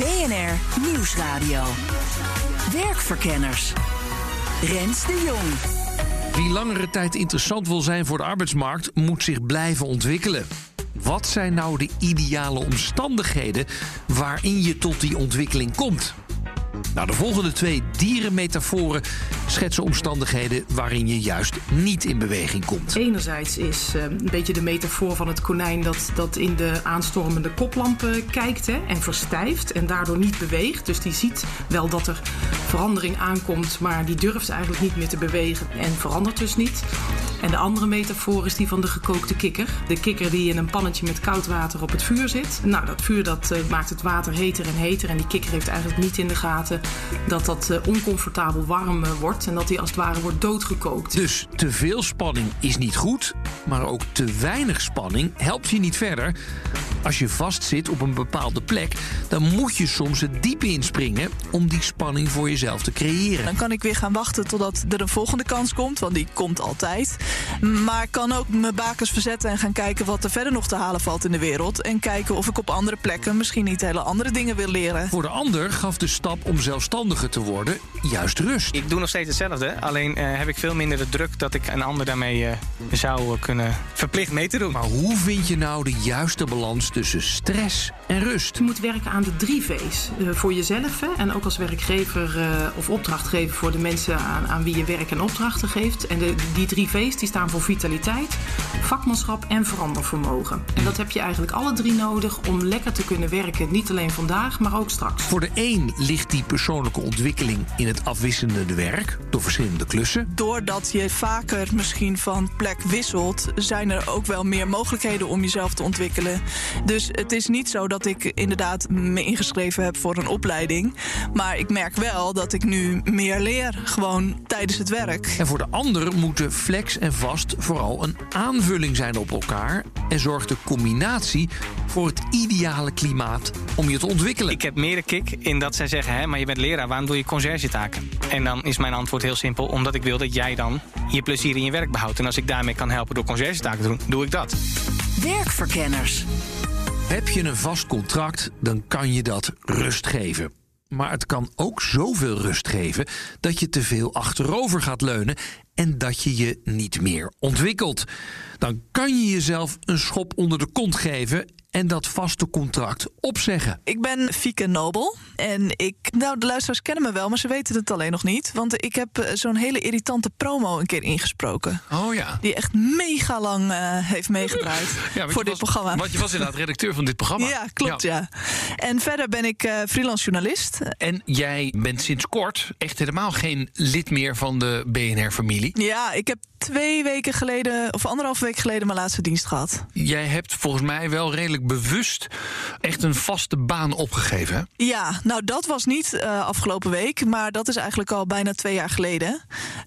BNR Nieuwsradio. Werkverkenners. Rens de Jong. Wie langere tijd interessant wil zijn voor de arbeidsmarkt, moet zich blijven ontwikkelen. Wat zijn nou de ideale omstandigheden waarin je tot die ontwikkeling komt? Nou, de volgende twee dierenmetaforen schetsen omstandigheden waarin je juist niet in beweging komt. Enerzijds is uh, een beetje de metafoor van het konijn dat, dat in de aanstormende koplampen kijkt hè, en verstijft en daardoor niet beweegt. Dus die ziet wel dat er verandering aankomt, maar die durft eigenlijk niet meer te bewegen en verandert dus niet. En de andere metafoor is die van de gekookte kikker. De kikker die in een pannetje met koud water op het vuur zit. Nou, dat vuur dat, uh, maakt het water heter en heter. En die kikker heeft eigenlijk niet in de gaten dat dat uh, oncomfortabel warm uh, wordt. En dat die als het ware wordt doodgekookt. Dus te veel spanning is niet goed, maar ook te weinig spanning helpt je niet verder. Als je vastzit op een bepaalde plek, dan moet je soms het diepe inspringen om die spanning voor jezelf te creëren. Dan kan ik weer gaan wachten totdat er een volgende kans komt, want die komt altijd. Maar ik kan ook mijn bakens verzetten en gaan kijken wat er verder nog te halen valt in de wereld. En kijken of ik op andere plekken misschien niet hele andere dingen wil leren. Voor de ander gaf de stap om zelfstandiger te worden juist rust. Ik doe nog steeds hetzelfde, alleen uh, heb ik veel minder de druk dat ik een ander daarmee uh, zou kunnen verplicht mee te doen. Maar hoe vind je nou de juiste balans tussen stress en rust? Je moet werken aan de drie V's. Uh, voor jezelf hè, en ook als werkgever of opdrachtgever voor de mensen aan, aan wie je werk en opdrachten geeft. En de, die drie V's die staan voor vitaliteit, vakmanschap en verandervermogen. En dat heb je eigenlijk alle drie nodig om lekker te kunnen werken. Niet alleen vandaag, maar ook straks. Voor de een ligt die persoonlijke ontwikkeling in het afwisselende werk door verschillende klussen. Doordat je vaker misschien van plek wisselt, zijn er ook wel meer mogelijkheden om jezelf te ontwikkelen. Dus het is niet zo dat ik inderdaad me ingeschreven heb voor een opleiding. Maar ik merk wel dat ik nu meer leer, gewoon tijdens het werk. En voor de ander moeten flex en vast vooral een aanvulling zijn op elkaar en zorgt de combinatie voor het ideale klimaat om je te ontwikkelen. Ik heb meer de kick in dat zij zeggen: hè, maar je bent leraar, waarom doe je conciërgetaken? En dan is mijn antwoord heel simpel: omdat ik wil dat jij dan je plezier in je werk behoudt. En als ik daarmee kan helpen door conciërgetaken te doen, doe ik dat. Werkverkenners. Heb je een vast contract, dan kan je dat rust geven. Maar het kan ook zoveel rust geven dat je te veel achterover gaat leunen en dat je je niet meer ontwikkelt. Dan kan je jezelf een schop onder de kont geven en dat vaste contract opzeggen. Ik ben Fieke Nobel en ik, nou de luisteraars kennen me wel, maar ze weten het alleen nog niet, want ik heb zo'n hele irritante promo een keer ingesproken. Oh ja. Die echt mega lang uh, heeft meegedraaid ja, voor dit was, programma. Want je was inderdaad redacteur van dit programma. Ja, klopt ja. ja. En verder ben ik uh, freelance journalist. En jij bent sinds kort echt helemaal geen lid meer van de BNR-familie. Ja, ik heb twee weken geleden, of anderhalf week geleden, mijn laatste dienst gehad. Jij hebt volgens mij wel redelijk bewust echt een vaste baan opgegeven. Ja, nou dat was niet uh, afgelopen week, maar dat is eigenlijk al bijna twee jaar geleden.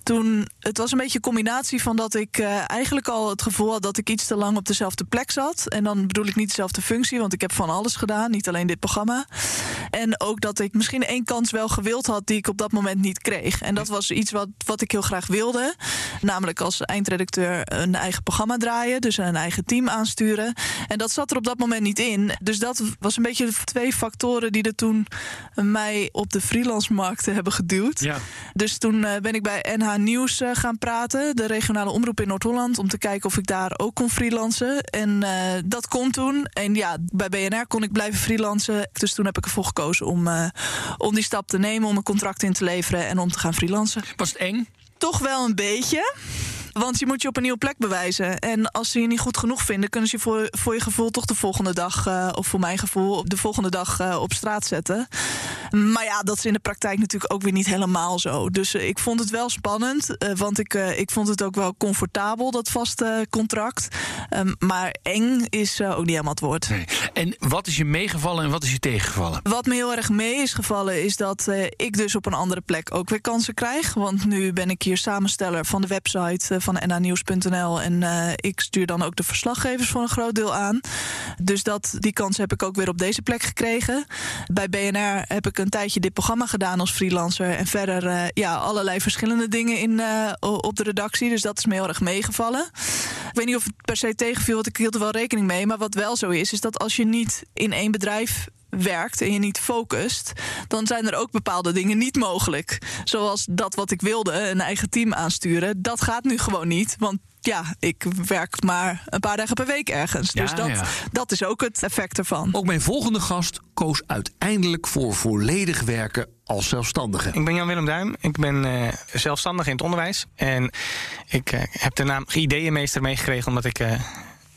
Toen, het was een beetje een combinatie van dat ik uh, eigenlijk al het gevoel had dat ik iets te lang op dezelfde plek zat. En dan bedoel ik niet dezelfde functie, want ik heb van alles gedaan, niet alleen dit programma. En ook dat ik misschien één kans wel gewild had die ik op dat moment niet kreeg. En dat was iets wat, wat ik heel graag wilde. Namelijk als eindredacteur een eigen programma draaien, dus een eigen team aansturen. En dat zat er op dat moment niet in. Dus dat was een beetje twee factoren die er toen mij op de freelance markt hebben geduwd. Ja. Dus toen ben ik bij NH Nieuws gaan praten, de regionale omroep in Noord-Holland, om te kijken of ik daar ook kon freelancen. En uh, dat kon toen. En ja, bij BNR kon ik blijven freelancen. Dus toen heb ik ervoor gekozen om, uh, om die stap te nemen, om een contract in te leveren en om te gaan freelancen. Was het eng? Toch wel een beetje. Want je moet je op een nieuwe plek bewijzen. En als ze je niet goed genoeg vinden, kunnen ze je voor, voor je gevoel toch de volgende dag, uh, of voor mijn gevoel, de volgende dag uh, op straat zetten. Maar ja, dat is in de praktijk natuurlijk ook weer niet helemaal zo. Dus eh, ik vond het wel spannend, eh, want ik, eh, ik vond het ook wel comfortabel, dat vaste contract. Ehm, maar eng is ook niet helemaal het woord. Nee. En wat is je meegevallen en wat is je tegengevallen? Wat me heel erg mee is gevallen, is dat ik dus op een andere plek ook weer kansen krijg. Want nu ben ik hier samensteller van de website van nanieuws.nl. En ik stuur dan ook de verslaggevers voor een groot deel aan. Dus dat, die kans heb ik ook weer op deze plek gekregen. Bij BNR heb ik een tijdje dit programma gedaan als freelancer. En verder uh, ja, allerlei verschillende dingen in, uh, op de redactie. Dus dat is me heel erg meegevallen. Ik weet niet of het per se tegenviel, want ik hield er wel rekening mee. Maar wat wel zo is, is dat als je niet in één bedrijf werkt en je niet focust, dan zijn er ook bepaalde dingen niet mogelijk. Zoals dat wat ik wilde, een eigen team aansturen. Dat gaat nu gewoon niet, want ja, ik werk maar een paar dagen per week ergens. dus dat, dat is ook het effect ervan. Ook mijn volgende gast koos uiteindelijk voor volledig werken als zelfstandige. Ik ben Jan-Willem Duim. Ik ben uh, zelfstandig in het onderwijs. En ik uh, heb de naam ideeënmeester meegekregen omdat ik... Uh,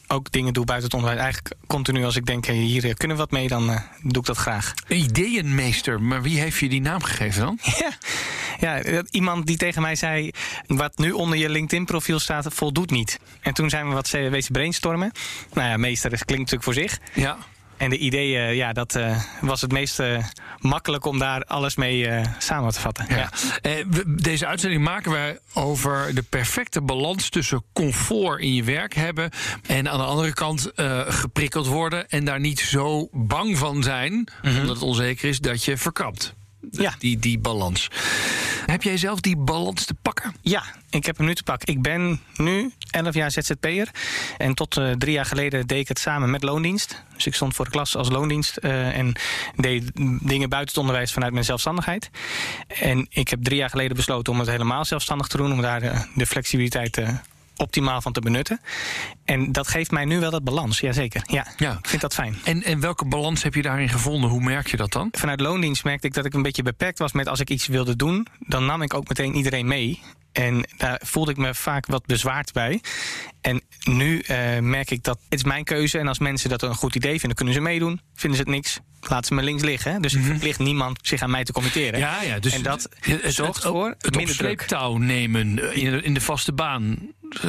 ook dingen doe buiten het onderwijs. Eigenlijk continu als ik denk, hier kunnen we wat mee, dan uh, doe ik dat graag. Ideeënmeester, maar wie heeft je die naam gegeven dan? Ja, ja iemand die tegen mij zei, wat nu onder je LinkedIn-profiel staat, voldoet niet. En toen zijn we wat wezen brainstormen. Nou ja, meester, klinkt natuurlijk voor zich. Ja. En de ideeën, ja, dat uh, was het meest uh, makkelijk om daar alles mee uh, samen te vatten. Ja. ja. deze uitzending maken wij over de perfecte balans tussen comfort in je werk hebben en aan de andere kant geprikkeld worden en daar niet zo bang van zijn, mm -hmm. omdat het onzeker is, dat je verkrapt. Ja. Die, die balans. Heb jij zelf die balans te pakken? Ja, ik heb hem nu te pakken. Ik ben nu 11 jaar ZZP'er. En tot uh, drie jaar geleden deed ik het samen met loondienst. Dus ik stond voor de klas als loondienst. Uh, en deed dingen buiten het onderwijs vanuit mijn zelfstandigheid. En ik heb drie jaar geleden besloten om het helemaal zelfstandig te doen. Om daar de, de flexibiliteit te optimaal van te benutten. En dat geeft mij nu wel dat balans, jazeker. Ja, ja. ik vind dat fijn. En, en welke balans heb je daarin gevonden? Hoe merk je dat dan? Vanuit loondienst merkte ik dat ik een beetje beperkt was met als ik iets wilde doen, dan nam ik ook meteen iedereen mee. En daar voelde ik me vaak wat bezwaard bij. En nu uh, merk ik dat het is mijn keuze. En als mensen dat een goed idee vinden, kunnen ze meedoen. Vinden ze het niks, laten ze me links liggen. Dus ik mhm. verplicht niemand zich aan mij te committeren. Ja, ja, dus en dat het, zorgt voor het op sleeptouw nemen in de, in de vaste baan.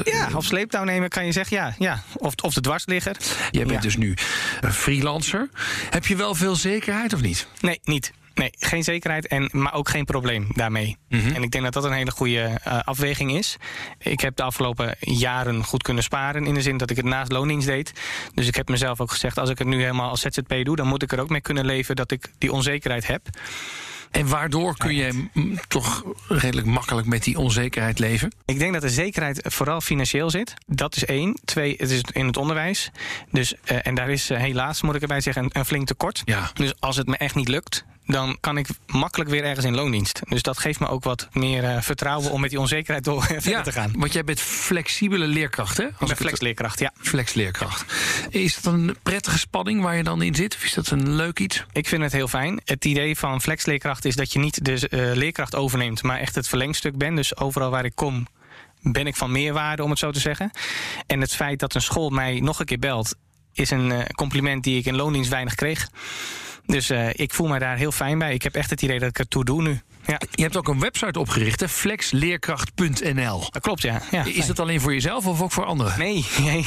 Ja, op sleeptouw nemen kan je zeggen ja. ja. Of, of de dwarsligger. Jij bent dus nu een freelancer. Heb je wel veel zekerheid of niet? Nee, niet. Nee, geen zekerheid, en, maar ook geen probleem daarmee. Mhm. En ik denk dat dat een hele goede uh, afweging is. Ik heb de afgelopen jaren goed kunnen sparen. In de zin dat ik het naast loondienst deed. Dus ik heb mezelf ook gezegd: als ik het nu helemaal als ZZP doe, dan moet ik er ook mee kunnen leven dat ik die onzekerheid heb. En waardoor kun je toch redelijk makkelijk met die onzekerheid leven? Ik denk dat de zekerheid vooral financieel zit. Dat is één. Twee, het is in het onderwijs. Dus, uh, en daar is uh, helaas, moet ik erbij zeggen, een, een flink tekort. Ja. Dus als het me echt niet lukt, dan kan ik makkelijk weer ergens in loondienst. Dus dat geeft me ook wat meer uh, vertrouwen om met die onzekerheid door verder ja, te gaan. Want jij bent flexibele leerkracht, hè? Als ik ben flexleerkracht, ja. Flexleerkracht. Is dat een prettige spanning waar je dan in zit? Of is dat een leuk iets? Ik vind het heel fijn. Het idee van flexleerkracht is dat je niet de uh, leerkracht overneemt, maar echt het verlengstuk bent. Dus overal waar ik kom, ben ik van meerwaarde, om het zo te zeggen. En het feit dat een school mij nog een keer belt, is een uh, compliment die ik in loondienst weinig kreeg. Dus uh, ik voel me daar heel fijn bij. Ik heb echt het idee dat ik het toe doe nu. Ja. Je hebt ook een website opgericht, flexleerkracht.nl. Dat klolt, ja. ja is dat alleen voor jezelf of ook voor anderen? Nee, nee.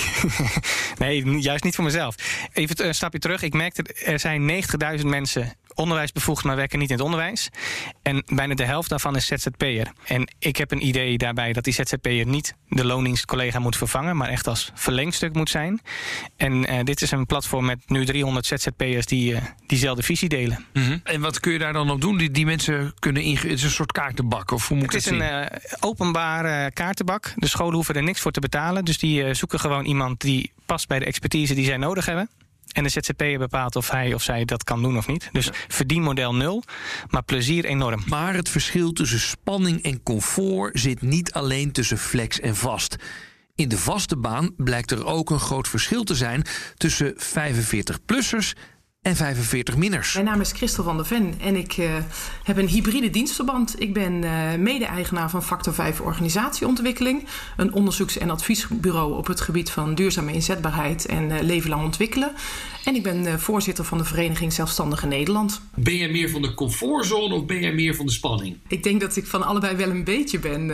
nee juist niet voor mezelf. Even een stapje terug. Ik merkte, er zijn 90.000 mensen onderwijsbevoegd, maar werken niet in het onderwijs. En bijna de helft daarvan is ZZP'er. En ik heb een idee daarbij dat die ZZP'er niet de loningscollega moet vervangen, maar echt als verlengstuk moet zijn. En uh, dit is een platform met nu 300 ZZP'ers die uh, diezelfde visie delen. Mm -hmm. En wat kun je daar dan op doen? Die, die mensen kunnen in, het is een soort kaartenbak of hoe moet het, het is een uh, openbare kaartenbak. De scholen hoeven er niks voor te betalen, dus die zoeken gewoon iemand die past bij de expertise die zij nodig hebben. En de ZZP'er bepaalt of hij of zij dat kan doen of niet. Dus verdienmodel nul, maar plezier enorm. Maar het verschil tussen spanning en comfort zit niet alleen tussen flex en vast. In de vaste baan blijkt er ook een groot verschil te zijn tussen 45-plussers en 45 minners. Mijn naam is Christel van der Ven en ik uh, heb een hybride dienstverband. Ik ben uh, mede-eigenaar van Factor 5 Organisatieontwikkeling, een onderzoeks- en adviesbureau op het gebied van duurzame inzetbaarheid en uh, leven lang ontwikkelen. En ik ben voorzitter van de Vereniging Zelfstandige Nederland. Ben jij meer van de comfortzone of ben jij meer van de spanning? Ik denk dat ik van allebei wel een beetje ben.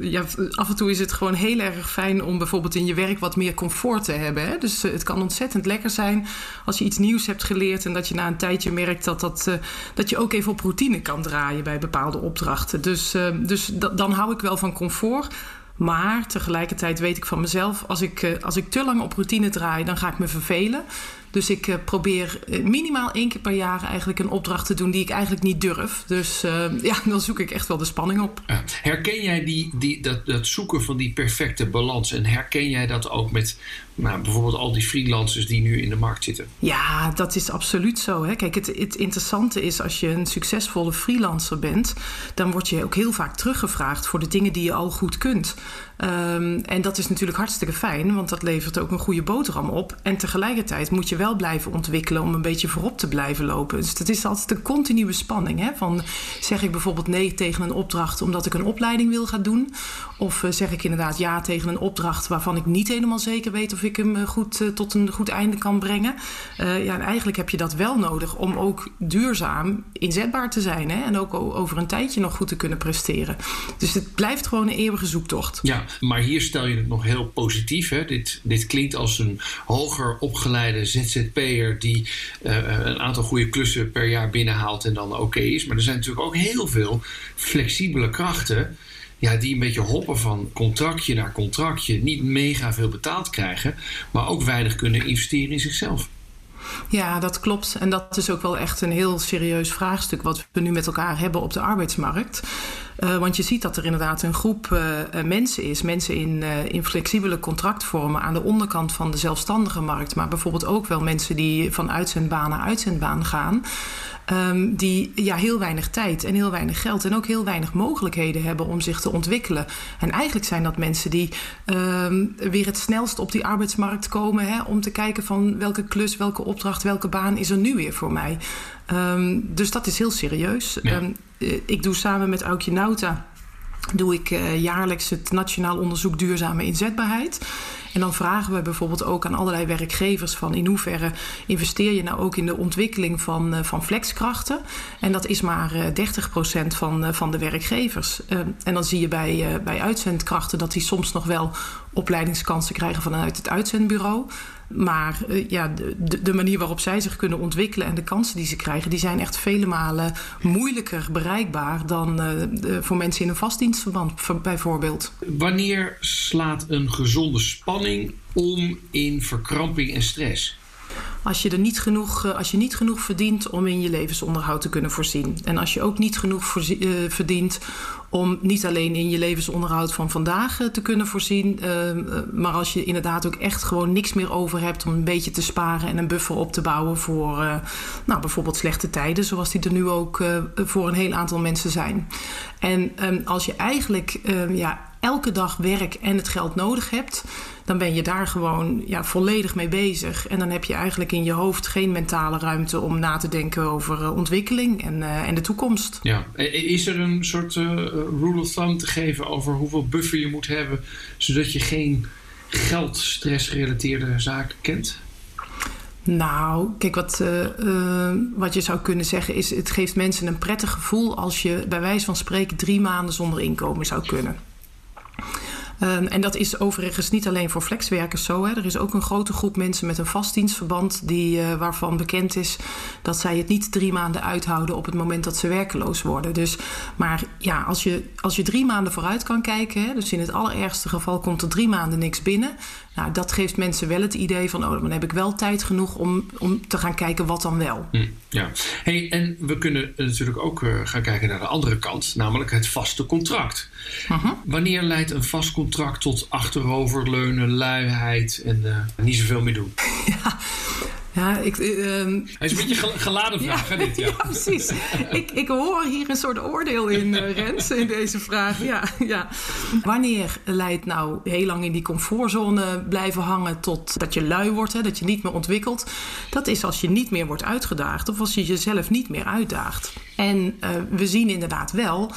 ja, af en toe is het gewoon heel erg fijn om bijvoorbeeld in je werk wat meer comfort te hebben. Hè? Dus het kan ontzettend lekker zijn als je iets nieuws hebt geleerd en dat je na een tijdje merkt dat, dat, uh, dat je ook even op routine kan draaien bij bepaalde opdrachten. Dus, uh, dus dan hou ik wel van comfort. Maar tegelijkertijd weet ik van mezelf, als ik, uh, als ik te lang op routine draai, dan ga ik me vervelen. Dus ik uh, probeer minimaal één keer per jaar eigenlijk een opdracht te doen die ik eigenlijk niet durf. Dus uh, ja, dan zoek ik echt wel de spanning op. Herken jij die, die, dat, dat zoeken van die perfecte balans? En herken jij dat ook met nou, bijvoorbeeld al die freelancers die nu in de markt zitten? Ja, dat is absoluut zo. Hè. Kijk, het, het interessante is als je een succesvolle freelancer bent, dan word je ook heel vaak teruggevraagd voor de dingen die je al goed kunt. Um, en dat is natuurlijk hartstikke fijn, want dat levert ook een goede boterham op. En tegelijkertijd moet je wel blijven ontwikkelen om een beetje voorop te blijven lopen. Dus dat is altijd een continue spanning. Hè? Van, zeg ik bijvoorbeeld nee tegen een opdracht omdat ik een opleiding wil gaan doen? Of uh, zeg ik inderdaad ja tegen een opdracht waarvan ik niet helemaal zeker weet of ik hem goed, uh, tot een goed einde kan brengen? Ja, en eigenlijk heb je dat wel nodig om ook duurzaam inzetbaar te zijn. Hè? En ook over een tijdje nog goed te kunnen presteren. Dus het blijft gewoon een eeuwige zoektocht. Ja, maar hier stel je het nog heel positief. Hè? Dit, dit klinkt als een hoger opgeleide ZZP'er die uh, een aantal goede klussen per jaar binnenhaalt en dan oké is. Maar er zijn natuurlijk ook heel veel flexibele krachten. Ja, die een beetje hoppen van contractje naar contractje, niet mega veel betaald krijgen, maar ook weinig kunnen investeren in zichzelf. Ja, dat klopt. En dat is ook wel echt een heel serieus vraagstuk wat we nu met elkaar hebben op de arbeidsmarkt. Uh, want je ziet dat er inderdaad een groep uh, mensen is, mensen in, in flexibele contractvormen aan de onderkant van de zelfstandige markt, maar bijvoorbeeld ook wel mensen die van uitzendbaan naar uitzendbaan gaan. Um, die ja, heel weinig tijd en heel weinig geld en ook heel weinig mogelijkheden hebben om zich te ontwikkelen. En eigenlijk zijn dat mensen die um, weer het snelst op die arbeidsmarkt komen hè, om te kijken van welke klus, welke opdracht, welke baan is er nu weer voor mij. Um, dus dat is heel serieus. Ja. ik doe samen met Aukje Nauta doe ik uh, jaarlijks het Nationaal Onderzoek Duurzame Inzetbaarheid. En dan vragen we bijvoorbeeld ook aan allerlei werkgevers van in hoeverre investeer je nou ook in de ontwikkeling van, uh, van flexkrachten. En dat is maar uh, 30% van, uh, van de werkgevers. En dan zie je bij, bij uitzendkrachten dat die soms nog wel opleidingskansen krijgen vanuit het uitzendbureau. Maar uh, ja, de, de, manier waarop zij zich kunnen ontwikkelen en de kansen die ze krijgen, die zijn echt vele malen moeilijker bereikbaar dan de, voor mensen in een vastdienstverband, bijvoorbeeld. Wanneer slaat een gezonde spanning om in verkramping en stress? Als je, er niet genoeg, als je niet genoeg verdient om in je levensonderhoud te kunnen voorzien. En als je ook niet genoeg uh, verdient om niet alleen in je levensonderhoud van vandaag uh, te kunnen voorzien. Maar als je inderdaad ook echt gewoon niks meer over hebt om een beetje te sparen en een buffer op te bouwen voor nou, bijvoorbeeld slechte tijden, zoals die er nu ook voor een heel aantal mensen zijn. En um, als je eigenlijk um, ja, elke dag werk en het geld nodig hebt, dan ben je daar gewoon ja, volledig mee bezig. En dan heb je eigenlijk in je hoofd geen mentale ruimte om na te denken over uh, ontwikkeling en, uh, en de toekomst. Ja, is er een soort uh, rule of thumb te geven over hoeveel buffer je moet hebben, zodat je geen geldstressgerelateerde zaken kent? Nou, kijk, wat, uh, uh, wat je zou kunnen zeggen is... het geeft mensen een prettig gevoel... als je bij wijze van spreken drie maanden zonder inkomen zou kunnen. Um, en dat is overigens niet alleen voor flexwerkers zo. Hè. Er is ook een grote groep mensen met een vastdienstverband... Die, uh, waarvan bekend is dat zij het niet drie maanden uithouden... op het moment dat ze werkeloos worden. Dus, maar ja, als je, als je drie maanden vooruit kan kijken... Hè, dus in het allerergste geval komt er drie maanden niks binnen... Nou, dat geeft mensen wel het idee van... oh, dan heb ik wel tijd genoeg om, om te gaan kijken wat dan wel. Hm, ja, hey, en we kunnen natuurlijk ook uh, gaan kijken naar de andere kant... namelijk het vaste contract. Uh -huh. Wanneer leidt een vast contract tot achteroverleunen, luiheid... en uh, niet zoveel meer doen? Ja, Ja, ik, ehm, Hij is een beetje gel- geladen vraag, hè, dit? Ja. Ja, precies. Ik, ik hoor hier een soort oordeel in, eh, Rens, in deze vraag. Ja, ja. Wanneer leidt nou heel lang in die comfortzone blijven hangen tot dat je lui wordt, hè, dat je niet meer ontwikkelt? Dat is als je niet meer wordt uitgedaagd of als je jezelf niet meer uitdaagt. En eh, we zien inderdaad wel.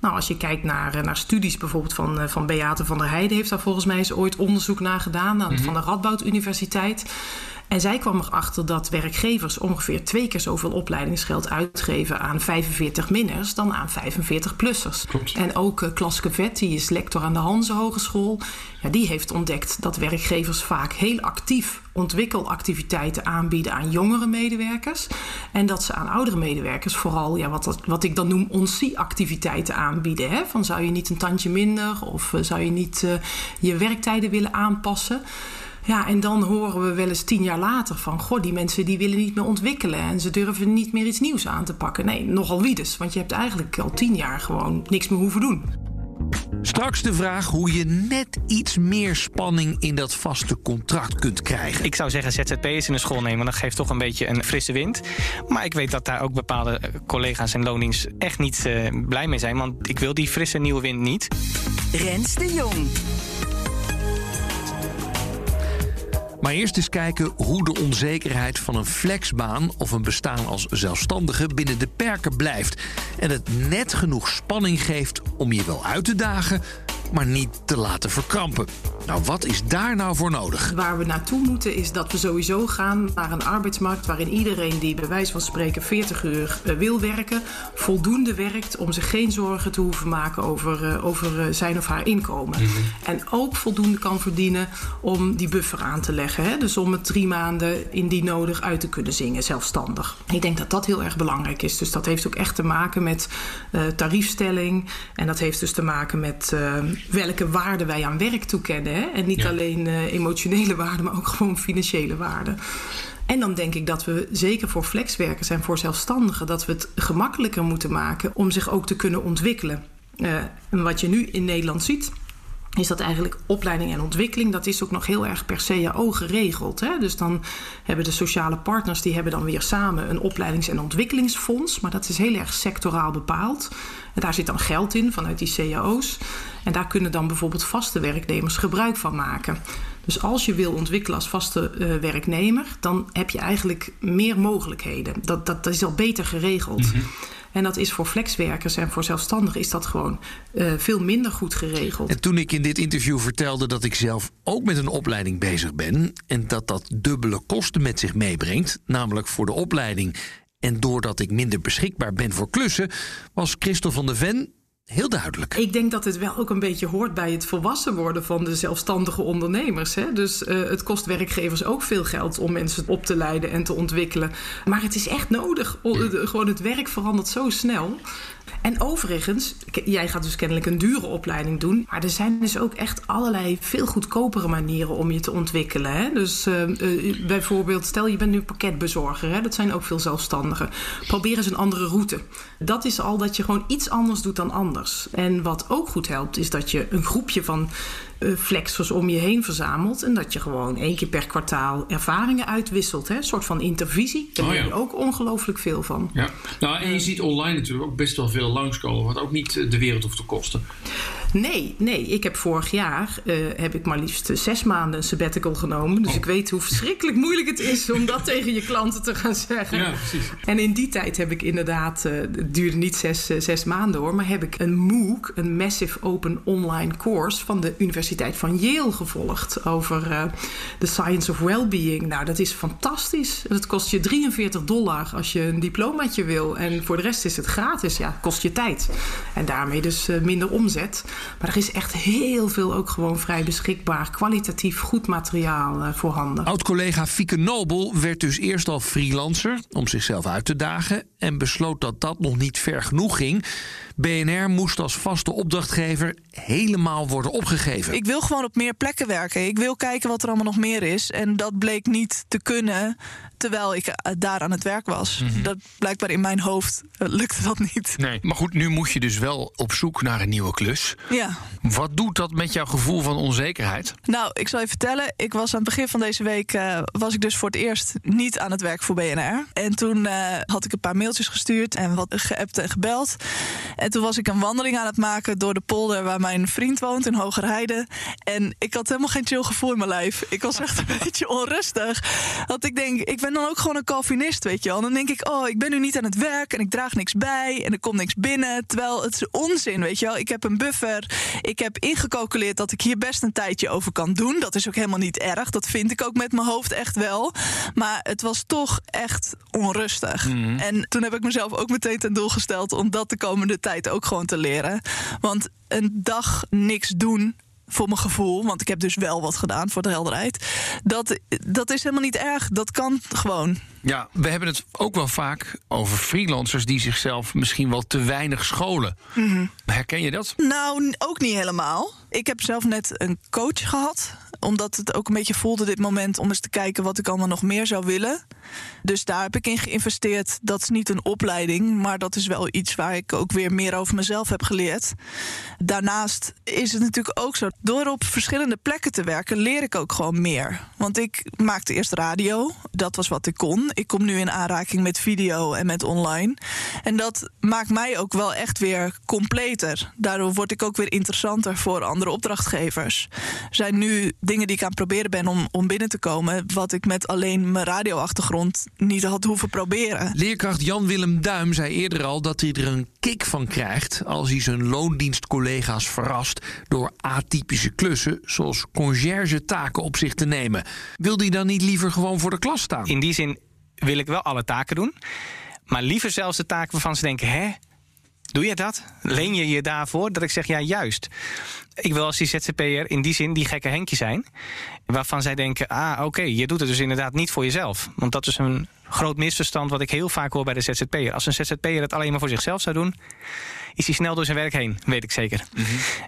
Nou, als je kijkt naar, eh, naar studies bijvoorbeeld van, van Beate van der Heijden... heeft daar volgens mij eens ooit onderzoek naar gedaan... aan- van de Radboud Universiteit. En zij kwam erachter dat werkgevers ongeveer twee keer zoveel opleidingsgeld uitgeven aan 45-minners dan aan 45-plussers. En ook uh, Klaske Vet, die is lector aan de Hanse Hogeschool, ja, die heeft ontdekt dat werkgevers vaak heel actief ontwikkelactiviteiten aanbieden aan jongere medewerkers. En dat ze aan oudere medewerkers vooral ja, wat, wat ik dan noem onsie-activiteiten aanbieden. Hè? Van zou je niet een tandje minder of eh, zou je niet eh, je werktijden willen aanpassen? Ja, en dan horen we wel eens tien jaar later van... goh, die mensen die willen niet meer ontwikkelen... en ze durven niet meer iets nieuws aan te pakken. Nee, nogal wie dus. Want je hebt eigenlijk al tien jaar gewoon niks meer hoeven doen. Straks de vraag hoe je net iets meer spanning in dat vaste contract kunt krijgen. Ik zou zeggen ZZP'ers in de school nemen, want dat geeft toch een beetje een frisse wind. Maar ik weet dat daar ook bepaalde eh, collega's en loondienst echt niet eh, blij mee zijn. Want ik wil die frisse nieuwe wind niet. Rens de Jong. Maar eerst eens kijken hoe de onzekerheid van een flexbaan of een bestaan als zelfstandige binnen de perken blijft. En het net genoeg spanning geeft om je wel uit te dagen, maar niet te laten verkrampen. Nou, wat is daar nou voor nodig? Waar we naartoe moeten is dat we sowieso gaan naar een arbeidsmarkt... waarin iedereen die bij wijze van spreken 40 uur eh, wil werken... voldoende werkt om zich geen zorgen te hoeven maken over, eh, over eh, zijn of haar inkomen. En ook voldoende kan verdienen om die buffer aan te leggen. Hè? Dus om het drie maanden indien nodig uit te kunnen zingen, zelfstandig. Ik denk dat dat heel erg belangrijk is. Dus dat heeft ook echt te maken met eh, tariefstelling. En dat heeft dus te maken met eh, welke waarde wij aan werk toekennen. Hè? En niet Ja. alleen eh, emotionele waarde, maar ook gewoon financiële waarde. En dan denk ik dat we zeker voor flexwerkers en voor zelfstandigen... dat we het gemakkelijker moeten maken om zich ook te kunnen ontwikkelen. Eh, en wat je nu in Nederland ziet is dat eigenlijk opleiding en ontwikkeling... dat is ook nog heel erg per CAO geregeld. Hè? Dus dan hebben de sociale partners... die hebben dan weer samen een opleidings- en ontwikkelingsfonds... maar dat is heel erg sectoraal bepaald. En daar zit dan geld in vanuit die CAO's. En daar kunnen dan bijvoorbeeld vaste werknemers gebruik van maken. Dus als je wil ontwikkelen als vaste eh, werknemer... dan heb je eigenlijk meer mogelijkheden. Dat, dat, dat is al beter geregeld. En dat is voor flexwerkers en voor zelfstandigen... is dat gewoon eh, veel minder goed geregeld. En toen ik in dit interview vertelde dat ik zelf ook met een opleiding bezig ben en dat dat dubbele kosten met zich meebrengt, namelijk voor de opleiding en doordat ik minder beschikbaar ben voor klussen, was Christel van der Ven heel duidelijk. Ik denk dat het wel ook een beetje hoort bij het volwassen worden van de zelfstandige ondernemers. Hè? Dus eh, het kost werkgevers ook veel geld om mensen op te leiden en te ontwikkelen. Maar het is echt nodig. O- de- Gewoon het werk verandert zo snel. En overigens, jij gaat dus kennelijk een dure opleiding doen. Maar er zijn dus ook echt allerlei veel goedkopere manieren om je te ontwikkelen. Hè? Dus eh, eh, bijvoorbeeld, stel je bent nu pakketbezorger. Hè? Dat zijn ook veel zelfstandigen. Probeer eens een andere route. Dat is al dat je gewoon iets anders doet dan anders. En wat ook goed helpt, is dat je een groepje van eh, flexers om je heen verzamelt. En dat je gewoon één keer per kwartaal ervaringen uitwisselt. Hè? Een soort van intervisie. Daar Oh leer ja. je ook ongelooflijk veel van. Ja. Nou, en je ziet online natuurlijk ook best wel veel langskomen, wat ook niet eh, de wereld hoeft te kosten. Nee, nee. Ik heb vorig jaar eh, heb ik maar liefst zes maanden een sabbatical genomen. Dus ik weet hoe verschrikkelijk moeilijk het is om dat tegen je klanten te gaan zeggen. Ja, precies. En in die tijd heb ik inderdaad, eh, het duurde niet zes, eh, zes maanden hoor, maar heb ik een MOOC, een Massive Open Online Course van de Universiteit van Yale gevolgd over eh, the Science of Wellbeing. Nou, dat is fantastisch. Dat kost je 43 dollar als je een diplomaatje wil. En voor de rest is het gratis. Ja, kost je tijd. En daarmee dus eh, minder omzet. Maar er is echt heel veel ook gewoon vrij beschikbaar, kwalitatief goed materiaal eh, voorhanden. Oud-collega Fieke Nobel werd dus eerst al freelancer om zichzelf uit te dagen en besloot dat dat nog niet ver genoeg ging. BNR moest als vaste opdrachtgever helemaal worden opgegeven. Ik wil gewoon op meer plekken werken. Ik wil kijken wat er allemaal nog meer is. En dat bleek niet te kunnen terwijl ik eh, daar aan het werk was. Dat blijkbaar in mijn hoofd eh, lukte dat niet. Nee. Maar goed, nu moet je dus wel op zoek naar een nieuwe klus. Ja. Wat doet dat met jouw gevoel van onzekerheid? Nou, ik zal je vertellen. Ik was aan het begin van deze week uh, was ik dus voor het eerst niet aan het werk voor BNR. En toen uh, had ik een paar mailtjes gestuurd en wat geappt en gebeld. En toen was ik een wandeling aan het maken door de polder waar mijn vriend woont in Hogerheide. En ik had helemaal geen chill gevoel in mijn lijf. Ik was echt een beetje onrustig. Want ik denk, ik ben dan ook gewoon een Calvinist, weet je wel. Dan denk ik, oh, ik ben nu niet aan het werk en ik draag niks bij en er komt niks binnen. Terwijl het is onzin, weet je wel. Ik heb een buffer. Ik heb ingecalculeerd dat ik hier best een tijdje over kan doen. Dat is ook helemaal niet erg. Dat vind ik ook met mijn hoofd echt wel. Maar het was toch echt onrustig. Mhm. En toen heb ik mezelf ook meteen ten doel gesteld om dat de komende tijd ook gewoon te leren. Want een dag niks doen voor mijn gevoel, want ik heb dus wel wat gedaan voor de helderheid. Dat, dat is helemaal niet erg. Dat kan gewoon. Ja, we hebben het ook wel vaak over freelancers die zichzelf misschien wel te weinig scholen. Herken je dat? Nou, ook niet helemaal. Ik heb zelf net een coach gehad. Omdat het ook een beetje voelde dit moment om eens te kijken wat ik allemaal nog meer zou willen. Dus daar heb ik in geïnvesteerd. Dat is niet een opleiding, maar dat is wel iets waar ik ook weer meer over mezelf heb geleerd. Daarnaast is het natuurlijk ook zo. Door op verschillende plekken te werken, leer ik ook gewoon meer. Want ik maakte eerst radio. Dat was wat ik kon. Ik kom nu in aanraking met video en met online. En dat maakt mij ook wel echt weer completer. Daardoor word ik ook weer interessanter voor andere opdrachtgevers. Er zijn nu dingen die ik aan het proberen ben om, om binnen te komen. wat ik met alleen mijn radioachtergrond niet had hoeven proberen. Leerkracht Jan-Willem Duim zei eerder al dat hij er een kick van krijgt als hij zijn loondienstcollega's verrast door atypische klussen zoals conciërge taken op zich te nemen. Wil hij dan niet liever gewoon voor de klas staan? In die zin wil ik wel alle taken doen. Maar liever zelfs de taken waarvan ze denken: hè? Doe je dat? Leen je je daarvoor? Dat ik zeg ja, juist. Ik wil als die ZZP'er in die zin die gekke Henkje zijn. Waarvan zij denken: ah, oké, je doet het dus inderdaad niet voor jezelf. Want dat is een groot misverstand wat ik heel vaak hoor bij de ZZP'er. Als een ZZP'er het alleen maar voor zichzelf zou doen, is hij snel door zijn werk heen, weet ik zeker.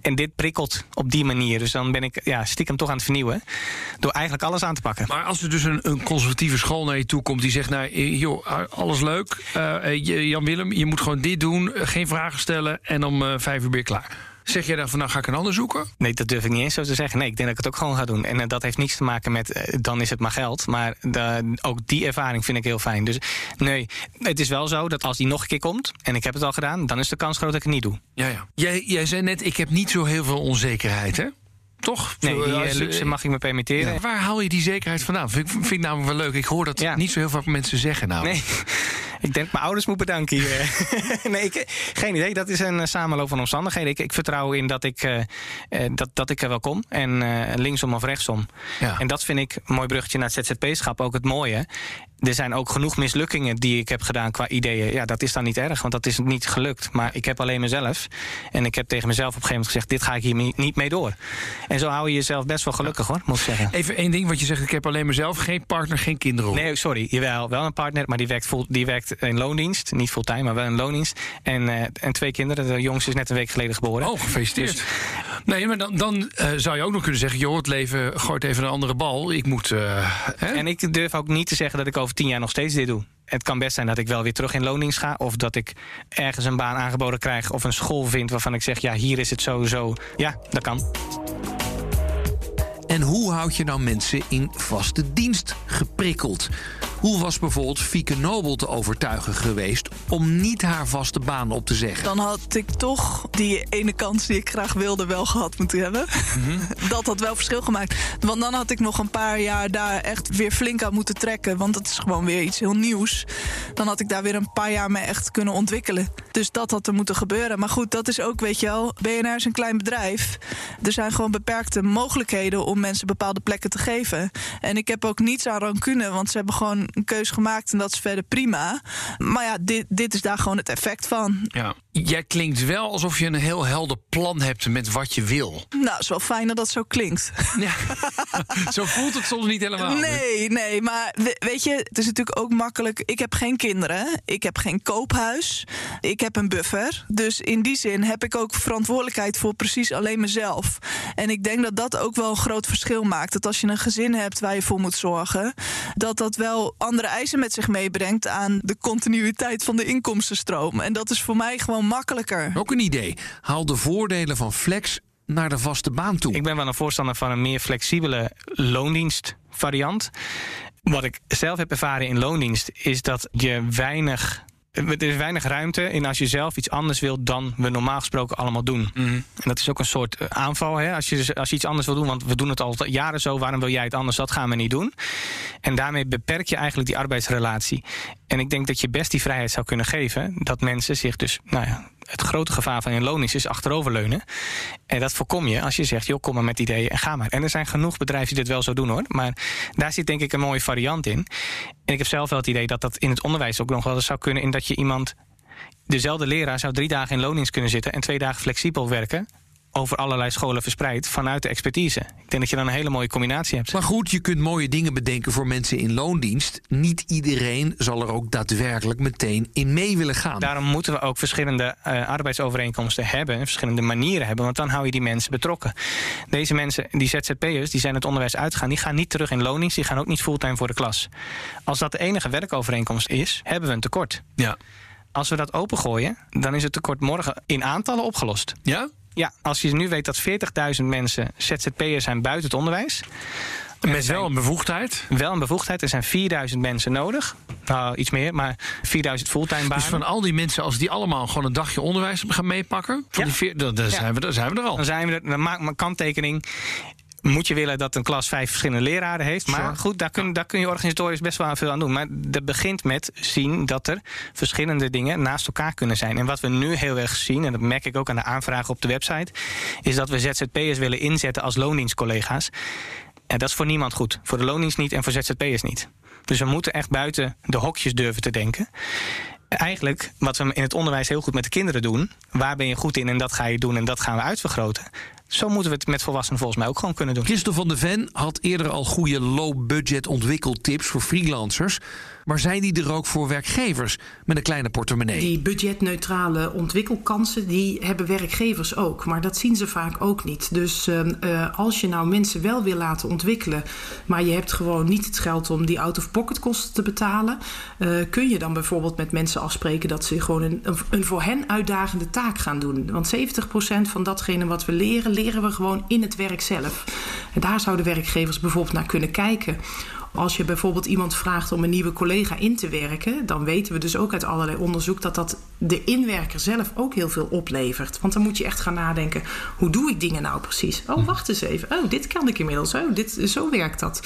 En dit prikkelt op die manier. Dus dan ben ik ja, stiekem toch aan het vernieuwen. Door eigenlijk alles aan te pakken. Maar als er dus een, een conservatieve school naar je toe komt die zegt: Nou, eh, joh, alles leuk. Eh, Jan-Willem, je moet gewoon dit doen, eh, geen vragen stellen en om eh, vijf uur je klaar. Zeg jij dan van nou ga ik een ander zoeken? Nee, dat durf ik niet eens zo te zeggen. Nee, ik denk dat ik het ook gewoon ga doen. En eh, dat heeft niets te maken met eh, dan is het maar geld. Maar de- ook die ervaring vind ik heel fijn. Dus nee, het is wel zo dat als die nog een keer komt en ik heb het al gedaan, dan is de kans groot dat ik het niet doe. Ja, ja. Jij, jij zei net: Ik heb niet zo heel veel onzekerheid, hè? Toch? Nee, die eh, luxe mag ik me permitteren. Ja, waar haal je die zekerheid vandaan? Vind, ik- vind ik namelijk wel leuk. Ik hoor dat Ja. niet zo heel veel mensen zeggen. Nou. Nee. Ik denk mijn ouders moet bedanken hier. nee, ik, geen idee. Dat is een eh, samenloop van omstandigheden. Ik, ik vertrouw in dat ik, eh, eh, dat, dat ik er wel kom. En eh, linksom of rechtsom. Ja. En dat vind ik een mooi bruggetje naar het ZZP-schap. Ook het mooie. Er zijn ook genoeg mislukkingen die ik heb gedaan qua ideeën. Ja, dat is dan niet erg, want dat is niet gelukt. Maar ik heb alleen mezelf. En ik heb tegen mezelf op een gegeven moment gezegd... dit ga ik hier niet mee door. En zo hou je jezelf best wel gelukkig, hoor, moet ik zeggen. Even één ding, wat je zegt: ik heb alleen mezelf, geen partner, geen kinderen. Nee, sorry. Jawel, wel een partner, maar die werkt, full, die werkt in loondienst. Niet fulltime, maar wel in loondienst. En, eh, en twee kinderen. De jongste is net een week geleden geboren. Oh, gefeliciteerd. Dus- nee, maar dan, dan eh, zou je ook nog kunnen zeggen: joh, het leven gooit even een andere bal. Ik moet. eh? En ik durf ook niet te zeggen dat ik over tien jaar nog steeds dit doe. Het kan best zijn dat ik wel weer terug in loondienst ga. Of dat ik ergens een baan aangeboden krijg. Of een school vind waarvan ik zeg, ja, hier is het sowieso. Ja, dat kan. En hoe houd je nou mensen in vaste dienst geprikkeld? Hoe was bijvoorbeeld Fieke Nobel te overtuigen geweest om niet haar vaste baan op te zeggen? Dan had ik toch die ene kans die ik graag wilde wel gehad moeten hebben. Dat had wel verschil gemaakt. Want dan had ik nog een paar jaar daar echt weer flink aan moeten trekken. Want dat is gewoon weer iets heel nieuws. Dan had ik daar weer een paar jaar mee echt kunnen ontwikkelen. Dus dat had er moeten gebeuren. Maar goed, dat is ook, weet je wel, BNR is een klein bedrijf. Er zijn gewoon beperkte mogelijkheden om mensen bepaalde plekken te geven. En ik heb ook niets aan rancune, want ze hebben gewoon een keuze gemaakt en dat is verder prima. Maar ja, dit, dit is daar gewoon het effect van. Ja. Jij klinkt wel alsof je een heel helder plan hebt met wat je wil. Nou, het is wel fijn dat dat zo klinkt. Ja. Zo voelt het soms niet helemaal. Nee, nee, maar we- weet je, het is natuurlijk ook makkelijk. Ik heb geen kinderen, ik heb geen koophuis, ik heb een buffer. Dus in die zin heb ik ook verantwoordelijkheid voor precies alleen mezelf. En ik denk dat dat ook wel een groot verschil maakt. Dat als je een gezin hebt waar je voor moet zorgen, dat dat wel andere eisen met zich meebrengt aan de continuïteit van de inkomstenstroom. En dat is voor mij gewoon gewoon makkelijker. Ook een idee. Haal de voordelen van flex naar de vaste baan toe. Ik ben wel een voorstander van een meer flexibele loondienstvariant. Wat ik zelf heb ervaren in loondienst is dat je weinig. Er is weinig ruimte in als je zelf iets anders wilt dan we normaal gesproken allemaal doen. En dat is ook een soort eh, aanval. Hè? Als, je, dus- als je iets anders wil doen, want we doen het al jaren zo, waarom wil jij het anders? Dat gaan we niet doen. En daarmee beperk je eigenlijk die arbeidsrelatie. En ik denk dat je best die vrijheid zou kunnen geven. Dat mensen zich dus, nou ja, het grote gevaar van in loondienst is achteroverleunen. En dat voorkom je als je zegt, joh, kom maar met ideeën en ga maar. En er zijn genoeg bedrijven die dit wel zo doen hoor. Maar daar zit denk ik een mooie variant in. En ik heb zelf wel het idee dat dat in het onderwijs ook nog wel eens zou kunnen. In dat je iemand, dezelfde leraar zou drie dagen in loondienst kunnen zitten en twee dagen flexibel werken. Over allerlei scholen verspreid vanuit de expertise. Ik denk dat je dan een hele mooie combinatie hebt. Maar goed, je kunt mooie dingen bedenken voor mensen in loondienst. Niet iedereen zal er ook daadwerkelijk meteen in mee willen gaan. Daarom moeten we ook verschillende uh, arbeidsovereenkomsten hebben. Verschillende manieren hebben. Want dan hou je die mensen betrokken. Deze mensen, die ZZP'ers, die zijn het onderwijs uitgegaan. Die gaan niet terug in loondienst. Die gaan ook niet fulltime voor de klas. Als dat de enige werkovereenkomst is, hebben we een tekort. Ja. Als we dat opengooien, dan is het tekort morgen in aantallen opgelost. Ja? Ja, als je nu weet dat 40.000 mensen ZZP'ers zijn buiten het onderwijs. Met wel een bevoegdheid? Wel een bevoegdheid. Er zijn 4000 mensen nodig. Nou, iets meer, maar 4000 fulltime banen. Dus van al die mensen, als die allemaal gewoon een dagje onderwijs gaan meepakken... Van Ja. die dan, dan Ja. zijn we, dan zijn we er al. Dan zijn we er. Dan maak maar kanttekening. Moet je willen dat een klas vijf verschillende leraren heeft. Maar Sure. goed, daar kun, daar kun je organisatorisch best wel aan veel aan doen. Maar dat begint met zien dat er verschillende dingen naast elkaar kunnen zijn. En wat we nu heel erg zien, en dat merk ik ook aan de aanvragen op de website, is dat we ZZP'ers willen inzetten als loondienstcollega's. En dat is voor niemand goed. Voor de loondienst niet en voor ZZP'ers niet. Dus we moeten echt buiten de hokjes durven te denken. Eigenlijk, wat we in het onderwijs heel goed met de kinderen doen, waar ben je goed in en dat ga je doen en dat gaan we uitvergroten. Zo moeten we het met volwassenen volgens mij ook gewoon kunnen doen. Christel van de Ven had eerder al goede low-budget ontwikkeltips voor freelancers. Maar zijn die er ook voor werkgevers met een kleine portemonnee? Die budgetneutrale ontwikkelkansen, die hebben werkgevers ook. Maar dat zien ze vaak ook niet. Dus ehm, eh, als je nou mensen wel wil laten ontwikkelen... maar je hebt gewoon niet het geld om die out-of-pocket kosten te betalen... eh, kun je dan bijvoorbeeld met mensen afspreken... dat ze gewoon een, een, een voor hen uitdagende taak gaan doen. Want 70% van datgene wat we leren, leren we gewoon in het werk zelf. En daar zouden werkgevers bijvoorbeeld naar kunnen kijken... Als je bijvoorbeeld iemand vraagt om een nieuwe collega in te werken, dan weten we dus ook uit allerlei onderzoek dat dat de inwerker zelf ook heel veel oplevert. Want dan moet je echt gaan nadenken: hoe doe ik dingen nou precies? Oh, wacht eens even. Oh, dit kan ik inmiddels. Oh, dit, zo werkt dat.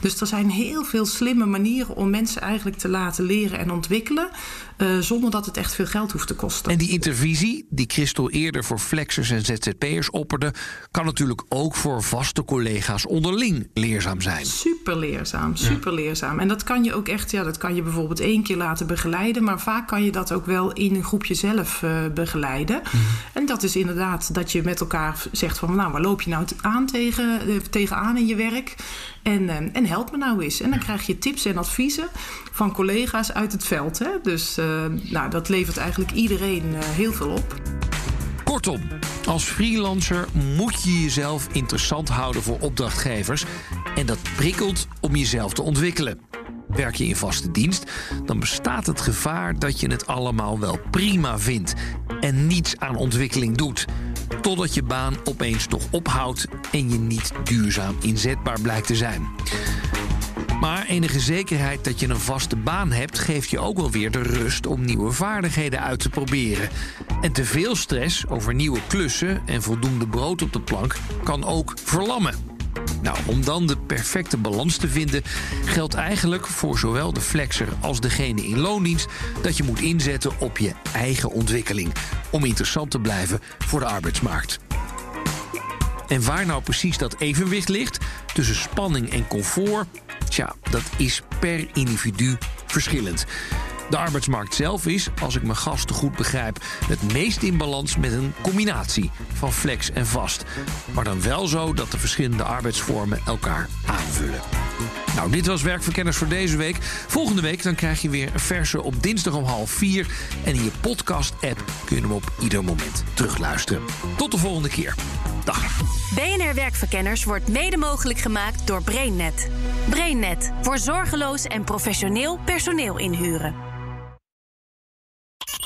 Dus er zijn heel veel slimme manieren om mensen eigenlijk te laten leren en ontwikkelen, eh, zonder dat het echt veel geld hoeft te kosten. En die intervisie, die Christel eerder voor flexers en ZZP'ers opperde, kan natuurlijk ook voor vaste collega's onderling leerzaam zijn. Super leerzaam, super leerzaam. En dat kan je ook echt, ja, dat kan je bijvoorbeeld één keer laten begeleiden, maar vaak kan je dat ook wel in een groepje zelf eh, begeleiden. En dat is inderdaad dat je met elkaar zegt van, nou, waar loop je nou aan tegen, eh, tegenaan in je werk? En, eh, en help me nou eens. En dan krijg je tips en adviezen van collega's uit het veld. Hè? Dus eh, nou, dat levert eigenlijk iedereen eh, heel veel op. Kortom, als freelancer moet je jezelf interessant houden voor opdrachtgevers. En dat prikkelt om jezelf te ontwikkelen. Werk je in vaste dienst, dan bestaat het gevaar dat je het allemaal wel prima vindt en niets aan ontwikkeling doet. Totdat je baan opeens toch ophoudt en je niet duurzaam inzetbaar blijkt te zijn. Maar enige zekerheid dat je een vaste baan hebt, geeft je ook wel weer de rust om nieuwe vaardigheden uit te proberen. En te veel stress over nieuwe klussen en voldoende brood op de plank kan ook verlammen. Nou, om dan de perfecte balans te vinden, geldt eigenlijk voor zowel de flexer als degene in loondienst dat je moet inzetten op je eigen ontwikkeling om interessant te blijven voor de arbeidsmarkt. En waar nou precies dat evenwicht ligt tussen spanning en comfort, tja, dat is per individu verschillend. De arbeidsmarkt zelf is, als ik mijn gasten goed begrijp, het meest in balans met een combinatie van flex en vast. Maar dan wel zo dat de verschillende arbeidsvormen elkaar aanvullen. Nou, dit was Werkverkenners voor deze week. Volgende week dan krijg je weer een verse op dinsdag om half vier. En in je podcast-app kun je hem op ieder moment terugluisteren. Tot de volgende keer. Dag. BNR Werkverkenners wordt mede mogelijk gemaakt door BrainNet. BrainNet voor zorgeloos en professioneel personeel inhuren.